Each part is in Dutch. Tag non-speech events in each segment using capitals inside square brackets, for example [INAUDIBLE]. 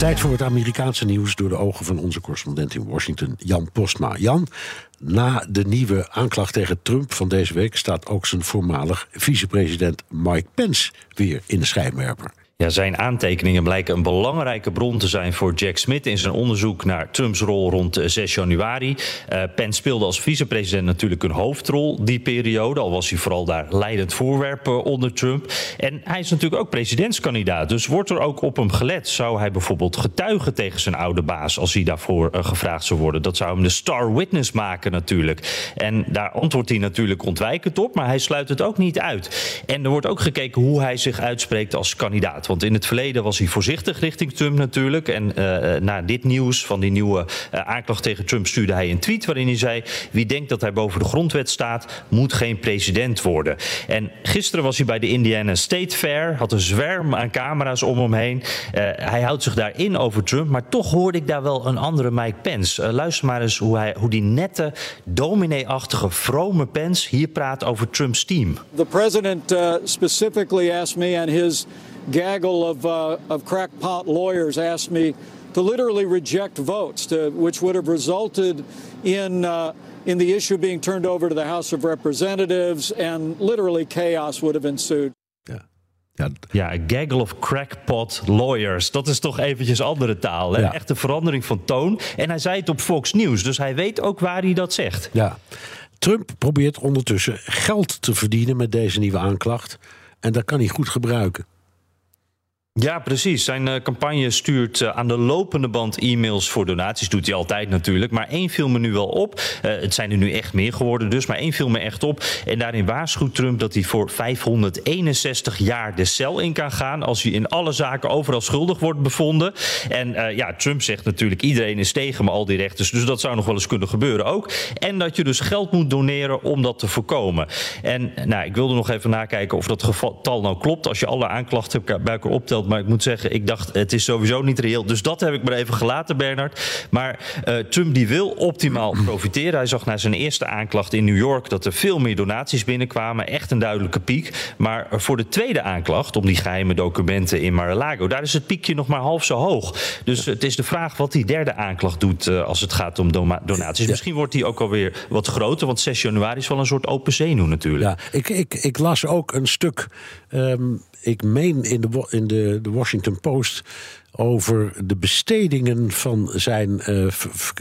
Tijd voor het Amerikaanse nieuws door de ogen van onze correspondent in Washington, Jan Postma. Jan, na de nieuwe aanklacht tegen Trump van deze week staat ook zijn voormalig vicepresident Mike Pence weer in de schijnwerper. Ja, zijn aantekeningen blijken een belangrijke bron te zijn voor Jack Smith in zijn onderzoek naar Trumps rol rond 6 januari. Uh, Pence speelde als vicepresident natuurlijk een hoofdrol die periode, al was hij vooral daar leidend voorwerp onder Trump. En hij is natuurlijk ook presidentskandidaat, dus wordt er ook op hem gelet. Zou hij bijvoorbeeld getuigen tegen zijn oude baas als hij daarvoor uh, gevraagd zou worden? Dat zou hem de star witness maken natuurlijk. En daar antwoordt hij natuurlijk ontwijkend op, maar hij sluit het ook niet uit. En er wordt ook gekeken hoe hij zich uitspreekt als kandidaat. Want in het verleden was hij voorzichtig richting Trump natuurlijk. En uh, na dit nieuws van die nieuwe uh, aanklacht tegen Trump stuurde hij een tweet waarin hij zei: Wie denkt dat hij boven de grondwet staat, moet geen president worden. En gisteren was hij bij de Indiana State Fair, had een zwerm aan camera's om hem heen. Hij houdt zich daarin over Trump, maar toch hoorde ik daar wel een andere Mike Pence. luister maar eens hoe, hij, hoe die nette, dominee-achtige, vrome Pence hier praat over Trumps team. The president specifically asked me and his gaggle of, uh, of crackpot lawyers asked me to literally reject votes, to, which would have resulted in, uh, in the issue being turned over to the House of Representatives, and literally chaos would have ensued. Ja. ja, a gaggle of crackpot lawyers. Dat is toch eventjes andere taal. Hè? Ja. Echt een verandering van toon. En hij zei het op Fox News, dus hij weet ook waar hij dat zegt. Ja. Trump probeert ondertussen geld te verdienen met deze nieuwe aanklacht. En dat kan hij goed gebruiken. Ja, precies. Zijn uh, campagne stuurt uh, aan de lopende band e-mails voor donaties. Doet hij altijd natuurlijk. Maar één viel me nu wel op. Uh, het zijn er nu echt meer geworden dus. Maar één viel me echt op. En daarin waarschuwt Trump dat hij voor 561 jaar de cel in kan gaan. Als hij in alle zaken overal schuldig wordt bevonden. En ja, Trump zegt natuurlijk iedereen is tegen me, al die rechters. Dus dat zou nog wel eens kunnen gebeuren ook. En dat je dus geld moet doneren om dat te voorkomen. En nou, ik wilde nog even nakijken of dat getal nou klopt. Als je alle aanklachten bij elkaar optelt maar ik moet zeggen, ik dacht, het is sowieso niet reëel. Dus dat heb ik maar even gelaten, Bernard. Maar uh, Trump die wil optimaal [CLEARS THROAT] profiteren. Hij zag na zijn eerste aanklacht in New York dat er veel meer donaties binnenkwamen. Echt een duidelijke piek. Maar voor de tweede aanklacht, om die geheime documenten in Mar-a-Lago, daar is het piekje nog maar half zo hoog. Dus het is de vraag wat die derde aanklacht doet uh, als het gaat om donaties. Ja. Misschien wordt die ook alweer wat groter, want 6 januari is wel een soort open zenuw natuurlijk. Ja, ik, ik, ik las ook een stuk. Um ik meen in de, in de, de Washington Post over de bestedingen van zijn, uh,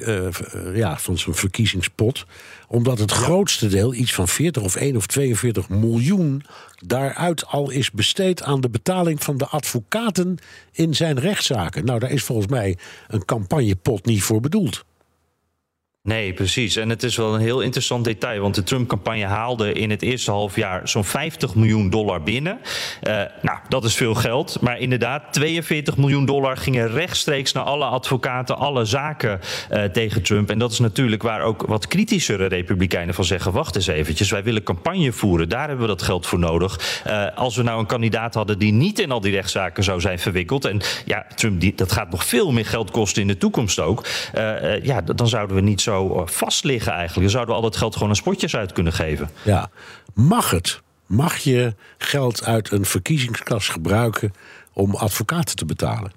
uh, ja, van zijn verkiezingspot. Omdat het grootste deel, iets van 40 of 1 of 42 miljoen, daaruit al is besteed aan de betaling van de advocaten in zijn rechtszaken. Nou, daar is volgens mij een campagnepot niet voor bedoeld. Nee, precies. En het is wel een heel interessant detail. Want de Trump-campagne haalde in het eerste halfjaar zo'n 50 miljoen dollar binnen. Uh, nou, dat is veel geld. Maar inderdaad, 42 miljoen dollar gingen rechtstreeks naar alle advocaten, alle zaken uh, tegen Trump. En dat is natuurlijk waar ook wat kritischere republikeinen van zeggen: wacht eens eventjes, wij willen campagne voeren. Daar hebben we dat geld voor nodig. Uh, als we nou een kandidaat hadden die niet in al die rechtszaken zou zijn verwikkeld. En ja, Trump, die, dat gaat nog veel meer geld kosten in de toekomst ook. ja, dan zouden we niet zo vast liggen eigenlijk. Dan zouden we al dat geld gewoon aan spotjes uit kunnen geven. Ja, mag het? Mag je geld uit een verkiezingskas gebruiken om advocaten te betalen?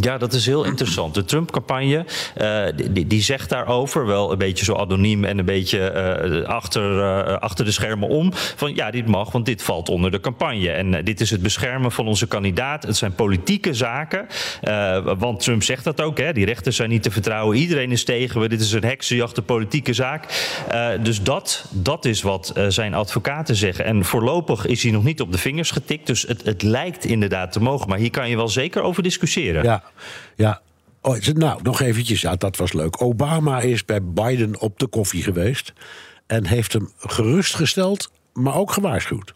Ja, dat is heel interessant. De Trump-campagne uh, die, die, zegt daarover, wel een beetje zo anoniem en een beetje uh, achter, uh, achter de schermen om. Van ja, dit mag, want dit valt onder de campagne. En dit is het beschermen van onze kandidaat. Het zijn politieke zaken. want Trump zegt dat ook, hè. die rechters zijn niet te vertrouwen. Iedereen is tegen we. Dit is een heksenjacht, een politieke zaak. dus dat, dat is wat zijn advocaten zeggen. En voorlopig is hij nog niet op de vingers getikt. Dus het, het lijkt inderdaad te mogen. Maar hier kan je wel zeker over discussiëren. Ja. Ja, oh, nou, nog eventjes. Ja, dat was leuk. Obama is bij Biden op de koffie geweest. En heeft hem gerustgesteld, maar ook gewaarschuwd.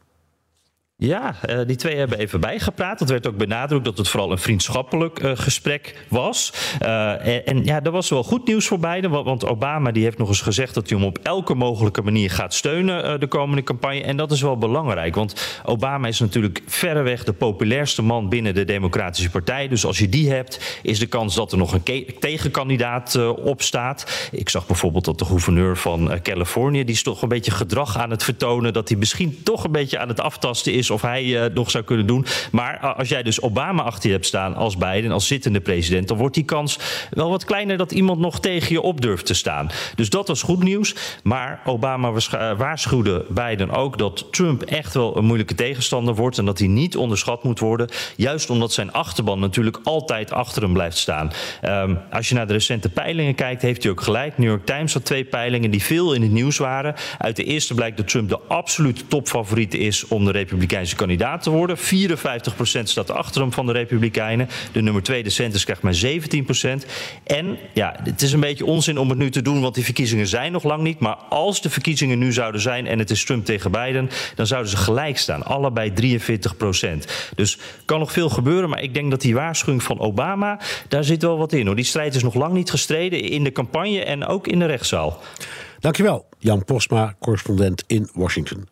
Ja, uh, die twee hebben even bijgepraat. Het werd ook benadrukt dat het vooral een vriendschappelijk uh, gesprek was. Uh, en, ja, er was wel goed nieuws voor beiden. Want Obama die heeft nog eens gezegd dat hij hem op elke mogelijke manier gaat steunen de komende campagne. En dat is wel belangrijk. Want Obama is natuurlijk verreweg de populairste man binnen de Democratische Partij. Dus als je die hebt, is de kans dat er nog een tegenkandidaat op staat. Ik zag bijvoorbeeld dat de gouverneur van Californië, die is toch een beetje gedrag aan het vertonen. Dat hij misschien toch een beetje aan het aftasten is of hij uh, nog zou kunnen doen. Maar uh, als jij dus Obama achter je hebt staan als Biden, als zittende president, dan wordt die kans wel wat kleiner dat iemand nog tegen je op durft te staan. Dus dat was goed nieuws. Maar Obama waarschuwde Biden ook dat Trump echt wel een moeilijke tegenstander wordt en dat hij niet onderschat moet worden. Juist omdat zijn achterban natuurlijk altijd achter hem blijft staan. Um, als je naar de recente peilingen kijkt, heeft hij ook gelijk. New York Times had twee peilingen die veel in het nieuws waren. Uit de eerste blijkt dat Trump de absolute topfavoriet is om de Republikeinen Kandidaat te worden. 54% staat achter hem van de Republikeinen. De nummer 2, de Sanders, krijgt maar 17%. En ja, het is een beetje onzin om het nu te doen, want die verkiezingen zijn nog lang niet. Maar als de verkiezingen nu zouden zijn en het is Trump tegen Biden, dan zouden ze gelijk staan. Allebei 43%. Dus kan nog veel gebeuren, maar ik denk dat die waarschuwing van Obama, daar zit wel wat in. Hoor. Die strijd is nog lang niet gestreden in de campagne en ook in de rechtszaal. Dankjewel, Jan Postma, correspondent in Washington.